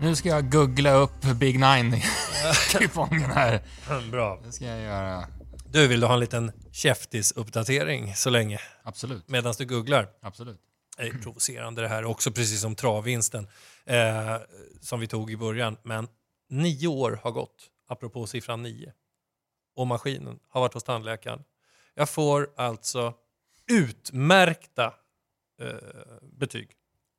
Nu ska jag googla upp Big Nine-kupongen här. Bra. Det ska jag göra. Du, vill du ha en liten käftis-uppdatering så länge? Absolut. Medan du googlar. Absolut. Det är provocerande det här också, precis som travvinsten eh, som vi tog i början. Men nio år har gått, apropå siffran nio. Och maskinen har varit hos tandläkaren. Jag får alltså utmärkta eh, betyg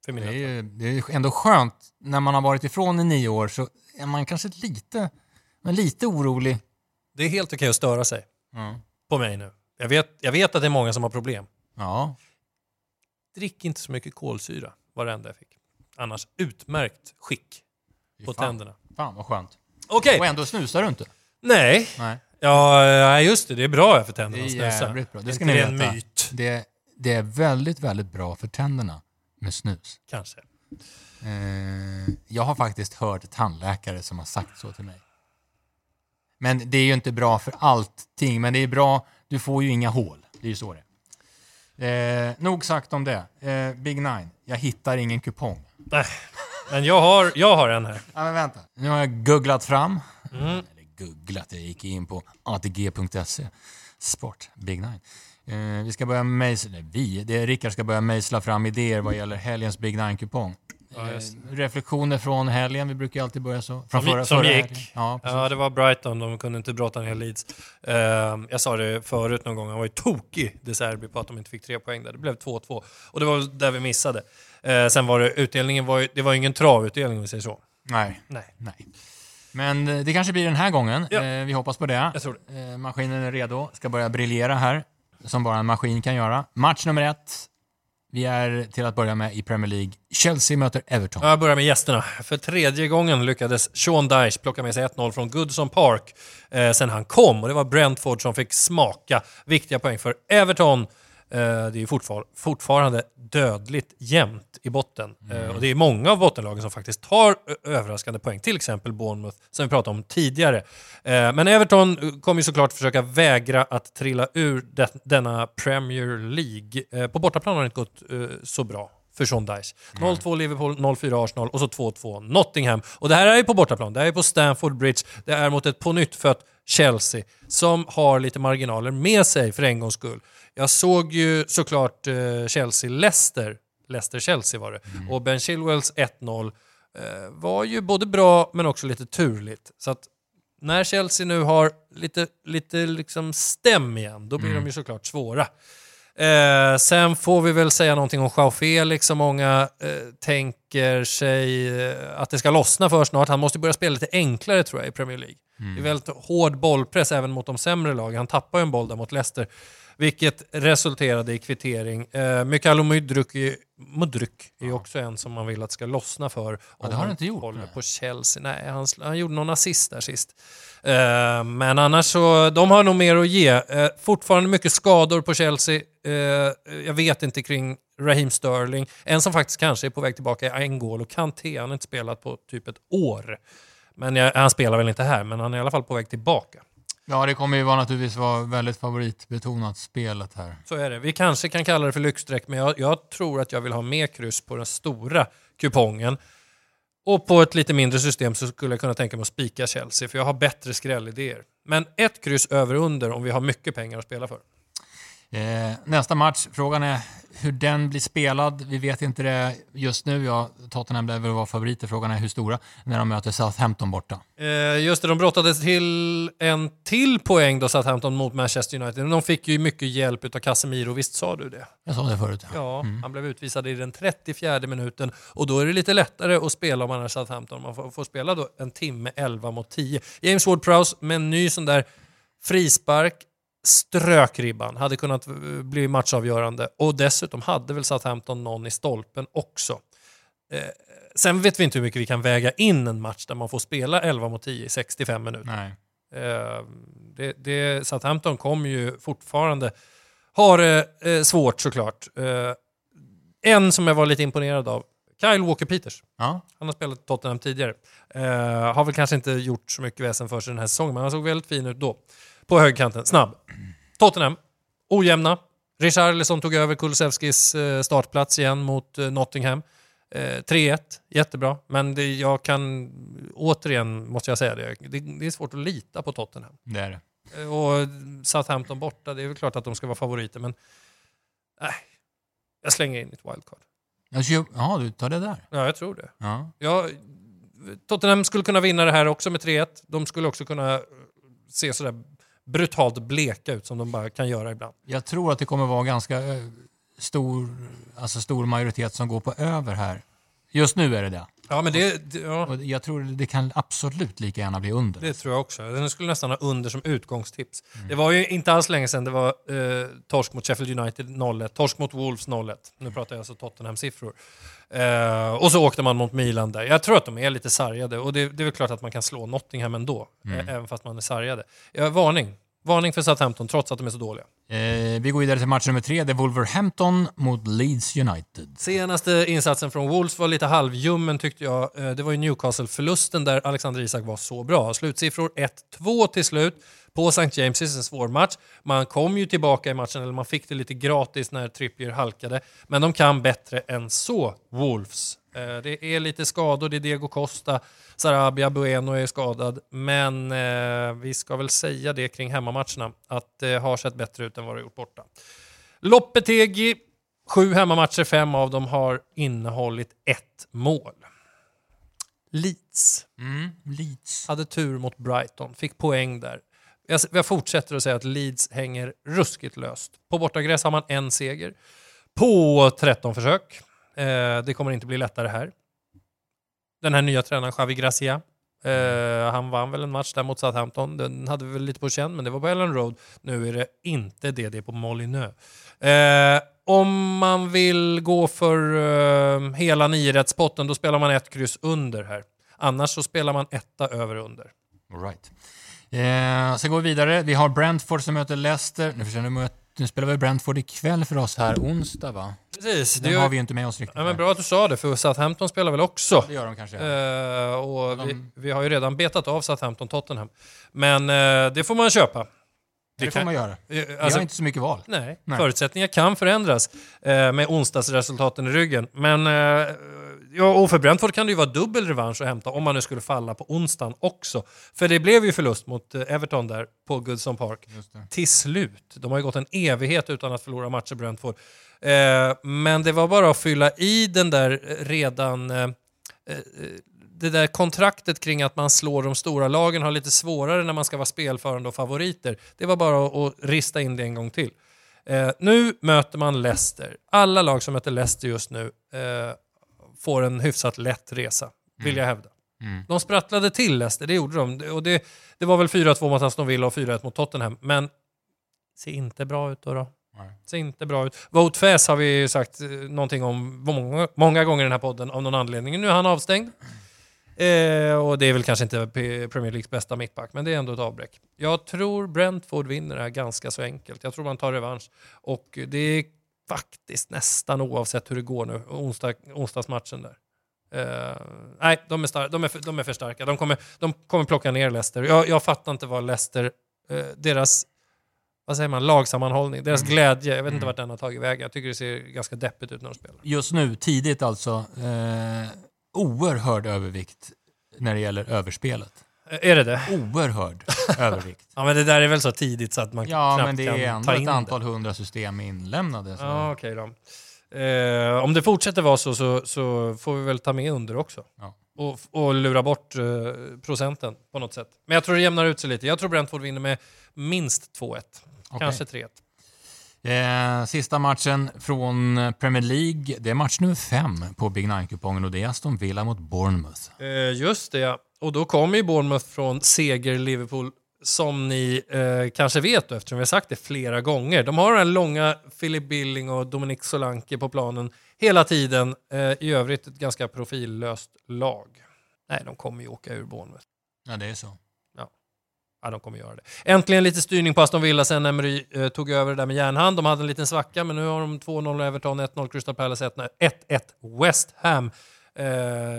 för Det mina är ju det är ändå skönt. När man har varit ifrån i nio år så är man kanske lite, men lite orolig. Det är helt okej att störa sig Ja. på mig nu. Jag vet, jag vet att det är många som har problem. ja. Drick inte så mycket kolsyra, var det enda jag fick. Annars utmärkt skick på fan. tänderna. Fan vad skönt. Okej, Och ändå snusar du inte. nej. Nej. Ja, just det. Det är bra för Det tänderna är att snusa. jävligt bra. Det ska ni det veta. Det, det är väldigt, väldigt bra för tänderna med snus. kanske. Eh, jag har faktiskt hört tandläkare som har sagt så till mig. Men det är ju inte bra för allting, men det är bra. Du får ju inga hål. Det är ju så det är. Eh, nog sagt om det. Eh, Big Nine. Jag hittar ingen kupong. Nej. Men jag har, jag har en här. Ja, men vänta. Nu har jag googlat fram. Mm. Eller googlat, jag gick in på atg.se. Sport, Big Nine. Eh, vi ska börja mejsla, nej, vi, det är Rickard ska börja mejsla fram idéer vad gäller helgens Big Nine-kupong. Ja, Eh, reflektioner från helgen, vi brukar alltid börja så. Från Som, som helgen. gick. Ja. Ja, det var Brighton. De kunde inte brotta ner Leeds. Eh, jag sa det förut någon gång. Han var ju tokig, De Serbi, på att de inte fick tre poäng där. Det blev 2-2. Och det var där vi missade. Eh, sen var det utdelningen, var ju, det var ingen travutdelning om vi säger så. Nej, Nej, nej. Men eh, det kanske blir den här gången. Ja. Eh, vi hoppas på det. det. Maskinen är redo, ska börja briljera här, som bara en maskin kan göra. Match nummer ett. Vi är till att börja med i Premier League. Chelsea möter Everton. Jag börjar med gästerna. För tredje gången lyckades Sean Dyche plocka med sig 1-0 från Goodson Park eh, sen han kom. Och det var Brentford som fick smaka viktiga poäng för Everton. Eh, det är fortfar fortfarande dödligt jämnt i botten. Eh, och det är många av bottenlagen som faktiskt tar överraskande poäng. Till exempel Bournemouth, som vi pratade om tidigare. Eh, men Everton kommer ju såklart försöka vägra att trilla ur denna Premier League. På bortaplan har det inte gått så bra för Dyche. 0-2 Liverpool, 0-4 Arsenal och så 2-2 Nottingham. Och det här är ju på bortaplan, det här är på Stamford Bridge, det är mot ett på nytt fött Chelsea som har lite marginaler med sig för en gångs skull. Jag såg ju såklart eh, Chelsea-Leicester, Leicester-Chelsea var det, och Ben Chilwells 1-0 eh, var ju både bra men också lite turligt. Så att när Chelsea nu har lite, lite liksom stäm igen, då blir de ju såklart svåra. Eh, sen får vi väl säga någonting om Joao Felix som många eh, tänker sig eh, att det ska lossna för snart. Han måste börja spela lite enklare tror jag i Premier League. Det är väldigt hård bollpress även mot de sämre lagen. Han tappar ju en boll där mot Leicester, vilket resulterade i kvittering. Eh, Mykalo Mudryk är, Mudryk är ju också en som man vill att ska lossna för. det om har han inte gjort, håller nej. på Chelsea. Nej, han, han gjorde någon assist där sist. Eh, men annars så, de har nog mer att ge. Eh, fortfarande mycket skador på Chelsea. Eh, jag vet inte kring Raheem Sterling. En som faktiskt kanske är på väg tillbaka är N'Golo Kanté. Han har inte spelat på typ ett år. Men jag, han spelar väl inte här, men han är i alla fall på väg tillbaka. Ja, det kommer ju vara, naturligtvis vara väldigt favoritbetonat spelet här. Så är det. Vi kanske kan kalla det för lyxstreck, men jag, jag tror att jag vill ha mer kryss på den stora kupongen. Och på ett lite mindre system så skulle jag kunna tänka mig att spika Chelsea, för jag har bättre skrällidéer. Men ett kryss över under om vi har mycket pengar att spela för. Eh, nästa match, frågan är hur den blir spelad. Vi vet inte det just nu. Ja, Tottenham lär väl vara favoriter. Frågan är hur stora när de möter Southampton borta. Eh, just det, de brottades till en till poäng då Southampton mot Manchester United. De fick ju mycket hjälp av Casemiro, visst sa du det? Jag sa det förut. Ja, han blev utvisad i den 34 minuten och då är det lite lättare att spela om man är Southampton. Man får, får spela då en timme 11 mot 10. James Ward-Prowse med en ny sån där frispark strök ribban, hade kunnat eh, bli matchavgörande och dessutom hade väl Southampton någon i stolpen också. Eh, sen vet vi inte hur mycket vi kan väga in en match där man får spela 11 mot 10 i 65 minuter. Eh, det, det, Southampton kommer ju fortfarande ha det eh, svårt såklart. Eh, en som jag var lite imponerad av, Kyle Walker-Peters. Ja. Han har spelat Tottenham tidigare. Eh, har väl kanske inte gjort så mycket väsen för sig den här säsongen, men han såg väldigt fin ut då. På högkanten, snabb. Tottenham, ojämna. Richarlison tog över Kulusevskis eh, startplats igen mot eh, Nottingham. Eh, 3-1, jättebra. Men det, jag kan, återigen måste jag säga det, det, det är svårt att lita på Tottenham. Det är det. Eh, Och Southampton borta, det är väl klart att de ska vara favoriter, men nej, jag slänger in ett wildcard. Alltså, jag- Ja, du tar det där. Ja, jag tror det. Ja. Ja, Tottenham skulle kunna vinna det här också med 3-1. De skulle också kunna eh, se sådär brutalt bleka ut som de bara kan göra ibland. Jag tror att det kommer vara ganska eh, stor, alltså stor majoritet som går på över här. Just nu är det det. Ja, men det, det, ja, Och jag tror det kan absolut lika gärna bli under. det tror jag också. Den skulle nästan ha under som utgångstips. Det var ju inte alls länge sedan det var eh, torsk mot Sheffield United 0-1, torsk mot Wolves 0-1. Nu pratar jag alltså Tottenham-siffror. Eh, och så åkte man mot Milan där. Jag tror att de är lite sargade och det, det är väl klart att man kan slå Nottingham ändå, eh, även fast man är sargade. Ja, varning. Varning för Southampton, trots att de är så dåliga. Eh, vi går vidare till match nummer tre. Det är Wolverhampton mot Leeds United. Senaste insatsen från Wolves var lite halvljummen tyckte jag. Eh, Det var ju Newcastle-förlusten där Alexander Isak var så bra. Slutsiffror 1-2 till slut på St. James' en svår match. Man kom ju tillbaka i matchen, eller man fick det lite gratis när Trippier halkade. Men de kan bättre än så, Wolves. Eh, Det är lite skador, det är Diego Costa, Sarabia, Bueno är skadad. Men eh, vi ska väl säga det kring hemmamatcherna, att det har sett bättre ut än vad det gjort borta. Loppetegi, sju hemmamatcher, fem av dem har innehållit ett mål. Leeds Mm, Leeds. hade tur mot Brighton, fick poäng där. Jag, jag fortsätter att säga att Leeds hänger ruskigt löst. På bortagräs har man en seger på 13 försök. Eh, det kommer inte bli lättare här. Den här nya tränaren Xavi Gracia, eh, han vann väl en match där mot Southampton. Den hade vi väl lite på känn, men det var på Ellen Road. Nu är det inte det, det är på Molineux. Eh, om man vill gå för eh, hela niorättspotten, då spelar man ett kryss under här. Annars så spelar man etta över under. All right. Eh, så går vi vidare. Vi har Brentford som möter Leicester. Nu, försöker, nu, nu spelar vi Brentford ikväll för oss här, onsdag va? Precis. Den Det har vi ju inte med oss riktigt. ja, men bra att du sa det, för Southampton spelar väl också. Det gör de kanske. Eh, och vi, De- vi har ju redan betat av Southampton-Tottenham. Men eh, det får man köpa. det får kan- man göra. Eh, Vi alltså, har inte så mycket val. nej, Nej. förutsättningar kan förändras eh, med onsdagsresultaten i ryggen. Men eh, ja, och för Brentford kan det ju vara dubbel revansch att hämta om man nu skulle falla på onsdagen också. För det blev ju förlust mot eh, Everton där på Goodson Park. Till slut. De har ju gått en evighet utan att förlora matcher, Brentford. Eh, men det var bara att fylla i den där redan... Eh, eh, det där kontraktet kring att man slår de stora lagen har lite svårare när man ska vara spelförande och favoriter. Det var bara att, att rista in det en gång till. Eh, nu möter man Leicester. Alla lag som möter Leicester just nu eh, får en hyfsat lätt resa, vill jag hävda. Mm. De sprattlade till Leicester, det gjorde de. Och det, det var väl 4-2 mot Aston Villa och 4-1 mot Tottenham. Men ser inte bra ut då. då. Nej. Ser inte bra ut. Vote Fes har vi ju sagt eh, någonting om många, många gånger i den här podden av någon anledning. Nu är han avstängd. Eh, och det är väl kanske inte Premier Leagues bästa mittback, men det är ändå ett avbräck. Jag tror Brentford vinner det här ganska så enkelt. Jag tror man tar revansch. Och det är faktiskt nästan oavsett hur det går nu, onsdag, onsdagsmatchen där. Eh, nej, de är, star- de, är för, de är för starka. De kommer, de kommer plocka ner Leicester. Jag, jag fattar inte vad Leicester, eh, deras vad säger man, lagsammanhållning, deras glädje, jag vet inte vart den har tagit vägen. Jag tycker det ser ganska deppigt ut när de spelar. Just nu, tidigt alltså, eh, oerhörd övervikt när det gäller överspelet. Eh, Är det det? Oerhörd övervikt. Ja, men det där är väl så tidigt så att man Ja, knappt men det kan är ta ändå in ett det. antal hundra system inlämnade. Så. Ja, okej då. Eh, om det fortsätter vara så, så så får vi väl ta med under också. Ja. Och, och lura bort eh, procenten på något sätt. Men jag tror det jämnar ut sig lite. Jag tror Brentford vinner med minst 2-1. Okej. Kanske 3-1. Eh, sista matchen från Premier League, det är match nummer fem på Big Nine-kupongen och det är Aston Villa mot Bournemouth. Eh, just det, ja. Och då kommer ju Bournemouth från seger Liverpool som ni eh, kanske vet då, eftersom vi har sagt det flera gånger. De har den långa Philip Billing och Dominic Solanke på planen hela tiden. Eh, I övrigt ett ganska profillöst lag. Nej, de kommer ju åka ur Bournemouth. Ja, det är så. Ja, de kommer göra det. Äntligen lite styrning på Aston Villa sen Emery eh, tog över det där med järnhand. De hade en liten svacka, men nu har de 2-0 Everton, 1-0 Crystal Palace, 1-1 West Ham. Eh,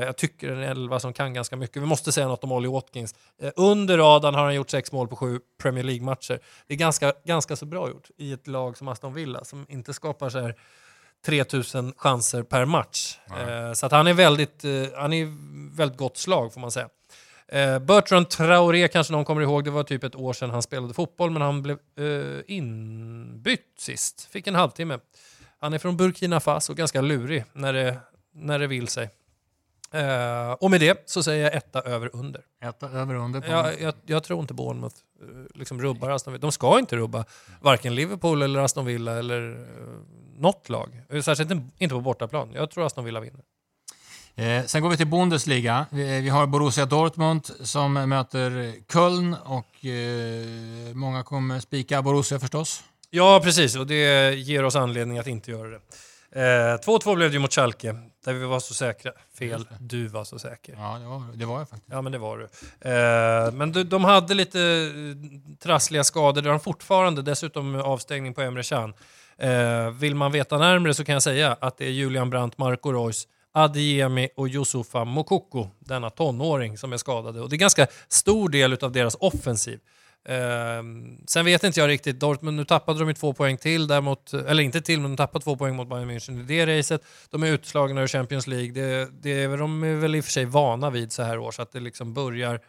jag tycker en elva som kan ganska mycket. Vi måste säga något om Ollie Watkins. Eh, under radarn har han gjort sex mål på sju Premier League-matcher. Det är ganska, ganska så bra gjort i ett lag som Aston Villa som inte skapar så här 3000 chanser per match. Eh, så att han är väldigt, han är väldigt gott slag får man säga. Bertrand Traoré kanske någon kommer ihåg, det var typ ett år sedan han spelade fotboll men han blev inbytt sist. Fick en halvtimme. Han är från Burkina Faso, ganska lurig när det, när det vill sig. Eh, och med det så säger jag etta över under. Etta över under Jag, jag, jag tror inte Bournemouth eh, liksom rubbar Aston Villa. De ska inte rubba varken Liverpool eller Aston Villa eller uh, något lag. Särskilt inte- inte på bortaplan. Jag tror Aston Villa vinner. Eh, sen går vi till Bundesliga. Vi, vi har Borussia Dortmund som möter Köln och eh, många kommer spika Borussia förstås. Ja, precis. Och det ger oss anledning att inte göra det. Eh, 2-2 blev det ju mot Schalke, där vi var så säkra. Fel, du var så säker. Ja, det var, det var jag faktiskt. Ja, men det var du. Eh, men de, de hade lite eh, trassliga skador. Det har de fortfarande. Dessutom avstängning på Emre Can. Eh, vill man veta närmre så kan jag säga att det är Julian Brandt, Marco Reus, Adeyemi och Yusufa Mokoko, denna tonåring, som är skadade. Och det är ganska stor del av deras offensiv. Eh, sen vet inte jag riktigt, Dortmund, nu tappade de ju två poäng till, däremot, eller inte till, men de tappade två poäng mot Bayern München i det racet. De är utslagna ur Champions League, det, det är, de är väl i och för sig vana vid så här år, så att det liksom börjar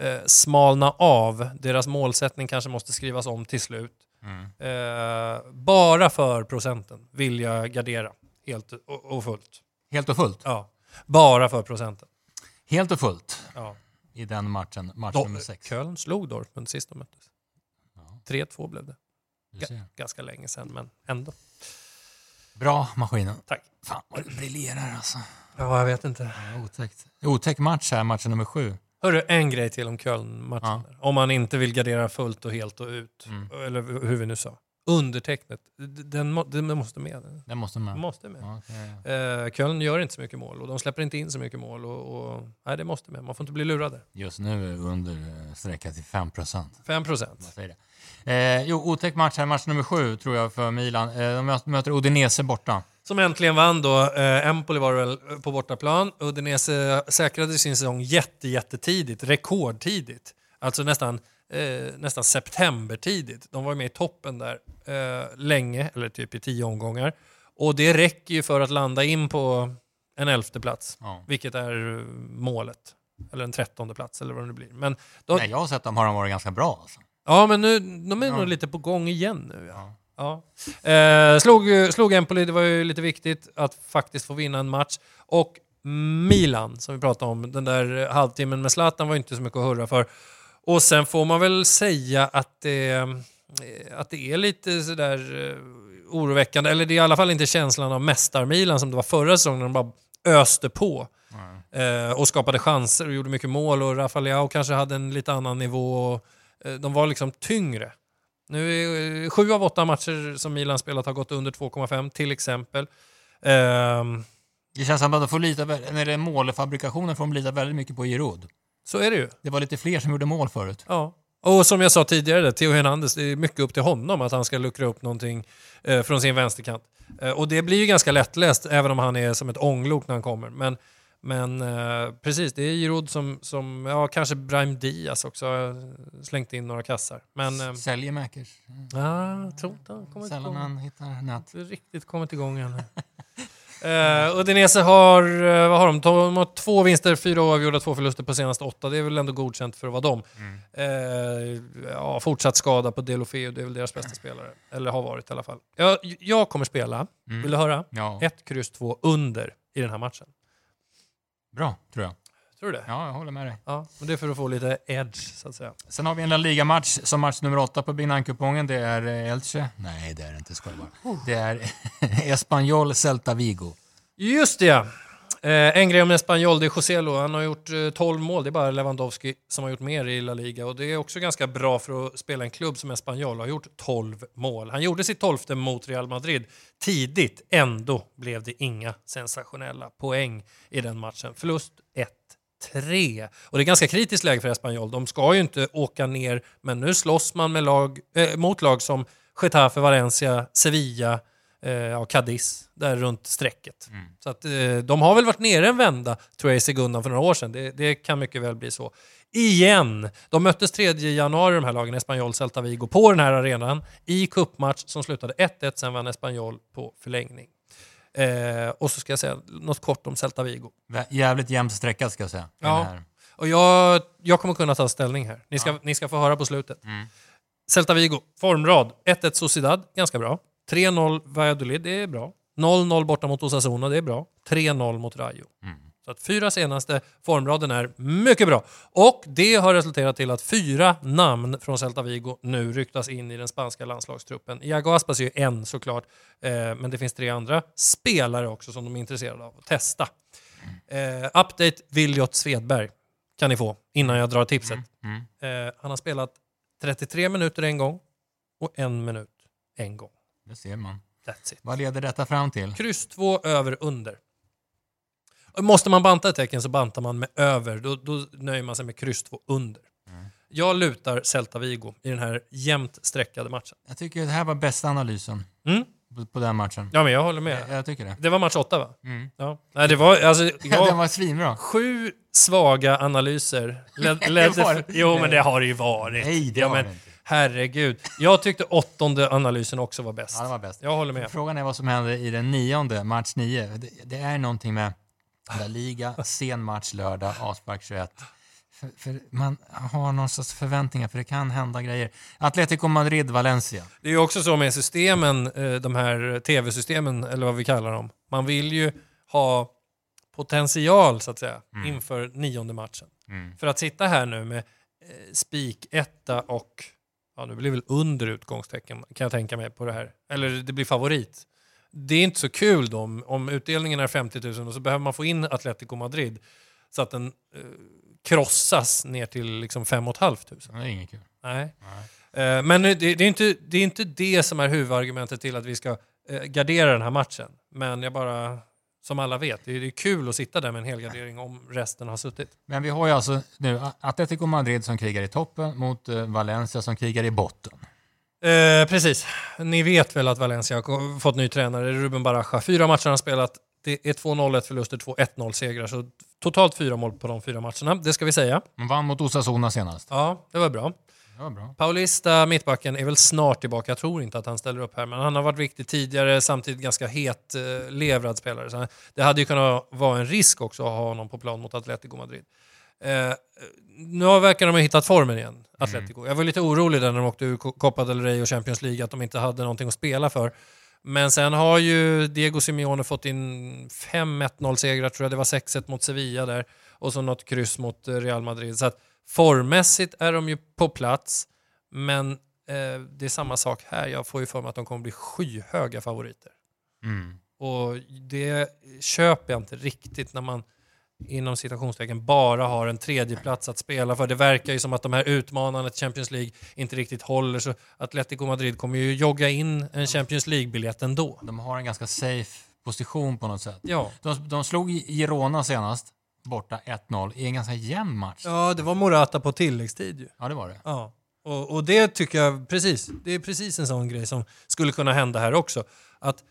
eh, smalna av. Deras målsättning kanske måste skrivas om till slut. Mm. Eh, bara för procenten vill jag gardera, helt och, och fullt. Helt och fullt. Ja. Bara för procenten. Helt och fullt Ja. I den matchen, match nummer sex. Köln slog Dortmund sist de möttes. Ja. 3-2 blev det. Ser. Ganska länge sedan, men ändå. Bra maskinen. Tack. Fan vad du briljerar alltså. Ja, jag vet inte. Ja, Otäckt. Otäck match här, matchen nummer sju. Hörru, en grej till om Köln-matchen. Ja. Om man inte vill gardera fullt och helt och ut. Mm. Eller hur vi nu sa. Undertecknet, den, den måste med. Den måste med. Måste med. Okej. Eh, Köln gör inte så mycket mål och de släpper inte in så mycket mål. Och, och, nej, det måste med. Man får inte bli lurade. Just nu är under eh, strecket till 5 procent. 5 procent. Eh, jo, otäck match här, match nummer sju tror jag för Milan. Eh, de möter- Udinese borta. Som äntligen vann då. Eh, Empoli var väl eh, på bortaplan. Udinese säkrade sin säsong jätte, jättetidigt. Rekordtidigt. Alltså nästan, eh, nästan septembertidigt. De var med i toppen där eh, länge, eller typ i tio omgångar. Och det räcker ju för att landa in på en elfte plats. Ja. Vilket är eh, målet. Eller en trettonde plats eller vad det nu blir. Men de, Nej, jag har sett har de varit ganska bra. Alltså. Ja, men nu, de är Ja. nog lite på gång igen nu. Ja. Ja. Eh, slog, slog Empoli, det var ju lite viktigt att faktiskt få vinna en match. Och Milan, som vi pratade om, den där halvtimmen med Zlatan var inte så mycket att hurra för. Och sen får man väl säga att det, eh, att det är lite sådär eh, oroväckande, eller det är i alla fall inte känslan av mästar-Milan som det var förra säsongen när de bara öste på. Eh, och skapade chanser och gjorde mycket mål och Rafael Leao kanske hade en lite annan nivå. De var liksom tyngre. Nu är sju av åtta matcher som Milan spelat har gått under 2,5 till exempel. Ehm, Det känns som att de får lita, när det är målfabrikationen får de lita väldigt mycket på Giroud. Så är det ju. Det var lite fler som gjorde mål förut. Ja. Och som jag sa tidigare, Theo Hernandez, det är mycket upp till honom att han ska luckra upp någonting eh, från sin vänsterkant. Eh, och det blir ju ganska lättläst, även om han är som ett ånglok när han kommer. Men, men eh, precis, det är Giroud som, som, ja kanske Brahim Diaz också har slängt in några kassar. Men eh, Säljer Mäkers. ja, jag tror inte han kommer Sällan han hittar nät. inte riktigt kommit igång än. Uh, Udinese har, eh, vad har de? de har två vinster, fyra oavgjorda, två förluster på senaste åtta. Det är väl ändå godkänt för att vara dem. Eh, ja, fortsatt skada på Delofeu, det är väl deras bästa spelare. Eller har varit i alla fall. Jag, jag kommer spela, vill du höra? Ja, Ett kryss två under i den här matchen. bra tror jag. Tror du det? Ja, jag håller med dig. Ja, men det är för att få lite edge, så att säga. Sen har vi en La Liga-match som match nummer åtta på Big Nine-kupongen. Det är eh, Elche. Nej, det är det inte. Skojar bara. Det är Espanyol Celta Vigo. Just det, ja. Eh, en grej om Espanyol, det är Joselo. Han har gjort eh, 12 mål. Det är bara Lewandowski som har gjort mer i La Liga. Och det är också ganska bra för att spela en klubb som Espanyol har gjort 12 mål. Han gjorde sitt 12 mot Real Madrid tidigt. Ändå blev det inga sensationella poäng i den matchen. Förlust 1-3. Och det är ganska kritiskt läge för Espanyol. De ska ju inte åka ner, men nu slåss man med lag, eh, mot lag som Getafe, Valencia, Sevilla, eh, ja, Cadiz, där runt strecket. Så att, eh, de har väl varit nere en vända, tror jag, i Segundan för några år sedan. Det, det kan mycket väl bli så. Igen! De möttes 3 januari, de här lagen, Espanyol, Celta Vigo, på den här arenan i kuppmatch som slutade 1-1, sen vann Espanyol på förlängning. Eh, och så ska jag säga något kort om Celta Vigo. Jävligt jämnt sträckat ska jag säga. Ja. Och jag, jag kommer kunna ta ställning här. Ni ska, ni ska få höra på slutet. Mm. Celta Vigo, formrad. 1-1 Sociedad, ganska bra. 3-0 Valladolid, det är bra. 0-0 borta mot Osasuna, det är bra. 3-0 mot Rayo. Mm. Så att fyra senaste formraden är mycket bra. Och det har resulterat till att fyra namn från Celta Vigo nu ryktas in i den spanska landslagstruppen. Iago Aspas är ju en såklart, eh, men det finns tre andra spelare också som de är intresserade av att testa. Eh, update Viljot Svedberg kan ni få innan jag drar tipset. Mm. Eh, han har spelat 33 minuter en gång och en minut en gång. Det ser man. That's it. Vad leder detta fram till? Kryss 2 över under. Måste man banta ett tecken så bantar man med över. Då, då nöjer man sig med kryss 2 under. Mm. Jag lutar Celta Vigo i den här jämnt streckade matchen. Jag tycker det här var bästa analysen Mm? på, på den matchen. Ja, men jag håller med. Jag, jag tycker det. Det var match 8 va? Mm. Ja. Nej, det var... Alltså, Den jag, var svinbra. sju svaga analyser. Led, för, det. jo, men det har det ju varit. Nej, det ja, men, det inte. Herregud. Jag tyckte åttonde analysen också var bäst. Ja, det var bäst. Jag håller med. Frågan är vad som händer i den nionde, match nio. Det, det är någonting med La Liga, sen match lördag, avspark 21. För, för man har någon sorts förväntningar, för det kan hända grejer. Atletico Madrid, Valencia. Det är ju också så med systemen, eh, de här tv-systemen, eller vad vi kallar dem. Man vill ju ha potential, så att säga, inför nionde matchen. Mm. För att sitta här nu med eh, spik, etta och, ja nu blir det väl under utgångstecken kan jag tänka mig på det här. Eller det blir favorit. Det är inte så kul då om, om utdelningen är 50 000 och så behöver man få in Atletico Madrid så att den eh, krossas ner till liksom 5 500. Det är inget kul. Nej. Eh, Men det, det, är inte, det är inte det som är huvudargumentet till att vi ska eh, gardera den här matchen. Men jag bara, som alla vet, det är, det är kul att sitta där med en helgardering om resten har suttit. Men vi har ju alltså nu Atletico Madrid som krigar i toppen mot eh, Valencia som krigar i botten. Eh, precis. Ni vet väl att Valencia har fått ny tränare, Ruben Baraja. Fyra matcher har han spelat. Det är 2-0, 1 förluster, 2 1-0 segrar. Så totalt fyra mål på de fyra matcherna. Det ska vi säga. Man vann mot Osasuna senast. Ja, det var bra. Det var bra. Paulista, mittbacken, är väl snart tillbaka. Jag tror inte att han ställer upp här, men han har varit viktig tidigare, samtidigt ganska het eh, levrad spelare. Så det hade ju kunnat vara en risk också att ha honom på plan mot Atletico Madrid. Eh, nu verkar de ha hittat formen igen, Atletico. Jag var lite orolig där när de åkte ur Co- Copa del Rey och Champions League, att de inte hade någonting att spela för. Men sen har ju Diego Simeone fått in 5-1-0-segrar, tror jag det var 6-1 mot Sevilla där, och så något kryss mot eh, Real Madrid. Så att formmässigt är de ju på plats, men eh, det är samma sak här. Jag får ju för mig att de kommer bli skyhöga favoriter. Mm. Och det köper jag inte riktigt när man inom citationstecken bara har en tredje plats att spela för. Det verkar ju som att de här utmanarna till Champions League inte riktigt håller så Atletico Madrid kommer ju jogga in en Champions League-biljett ändå. De har en ganska safe position på något sätt. Ja. De, de slog Girona senast, borta 1-0, i en ganska jämn match. ja, det var Morata på tilläggstid ju. Ja, det var det. Ja. Och, och det tycker jag, precis, det är precis en sån grej som skulle kunna hända här också. Att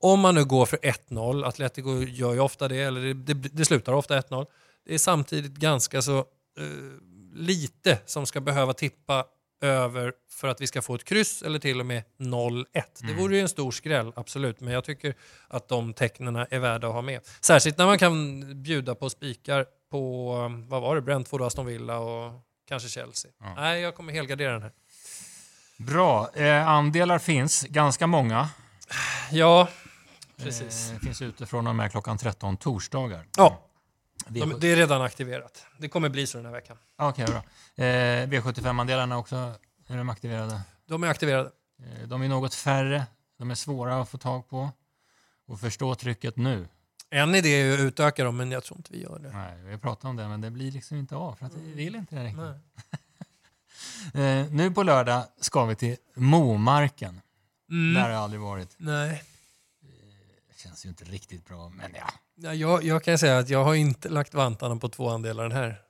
om man nu går för 1-0, Atletico gör ju ofta det, eller det, det, det slutar ofta 1-0. Det är samtidigt ganska så eh, lite som ska behöva tippa över för att vi ska få ett kryss eller till och med 0-1. Det vore ju en stor skräll, absolut, men jag tycker att de tecknen är värda att ha med. Särskilt när man kan bjuda på spikar på, vad var det, Brentford, Aston Villa och kanske Chelsea. Ja. Nej, jag kommer helgardera den här. Bra. Eh, andelar finns, ganska många. Ja, precis. Eh, finns ute från och med klockan 13 torsdagar. Ja, V- de, det är redan aktiverat. Det kommer bli så den här veckan. Okej, bra. Eh, V75-andelarna också, är de aktiverade? De är aktiverade. Eh, de är något färre, de är svåra att få tag på och förstå trycket nu. En idé är ju att utöka dem, men jag tror inte vi gör det. Nej, vi har pratat om det, men det blir liksom inte av för att vi vill inte det riktigt. Nej. Eh, nu på lördag ska vi till Momarken. Mm. Där har jag aldrig varit. Nej. Känns ju inte riktigt bra, men ja. Ja, jag, jag kan säga att jag har inte lagt vantarna på två andelar den här.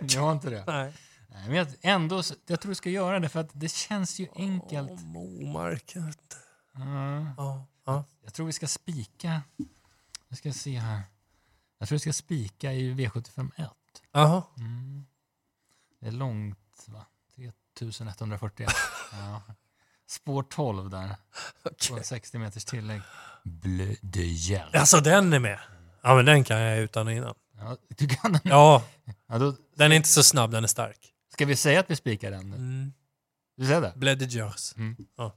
Jag har inte det. Nej. Nej, men jag, ändå, jag tror du ska göra det för att det känns ju enkelt. Åh, Momarken. Ja, Ja. Ja. jag tror vi ska spika. Jag ska se här. Jag tror vi ska spika i V751. Jaha. Mm. Det är långt, va? 3141. Ja. Spår 12 där. På 60 meters tillägg. Bleu de Gel. Alltså den är med. Ja men den kan jag utan och innan. Ja, du kan den. Ja, Ja, då den är inte så snabb, den är stark. ska vi säga att vi spikar den nu? Mm. Du säger det? Bled de Jeurs. Mm. Ja.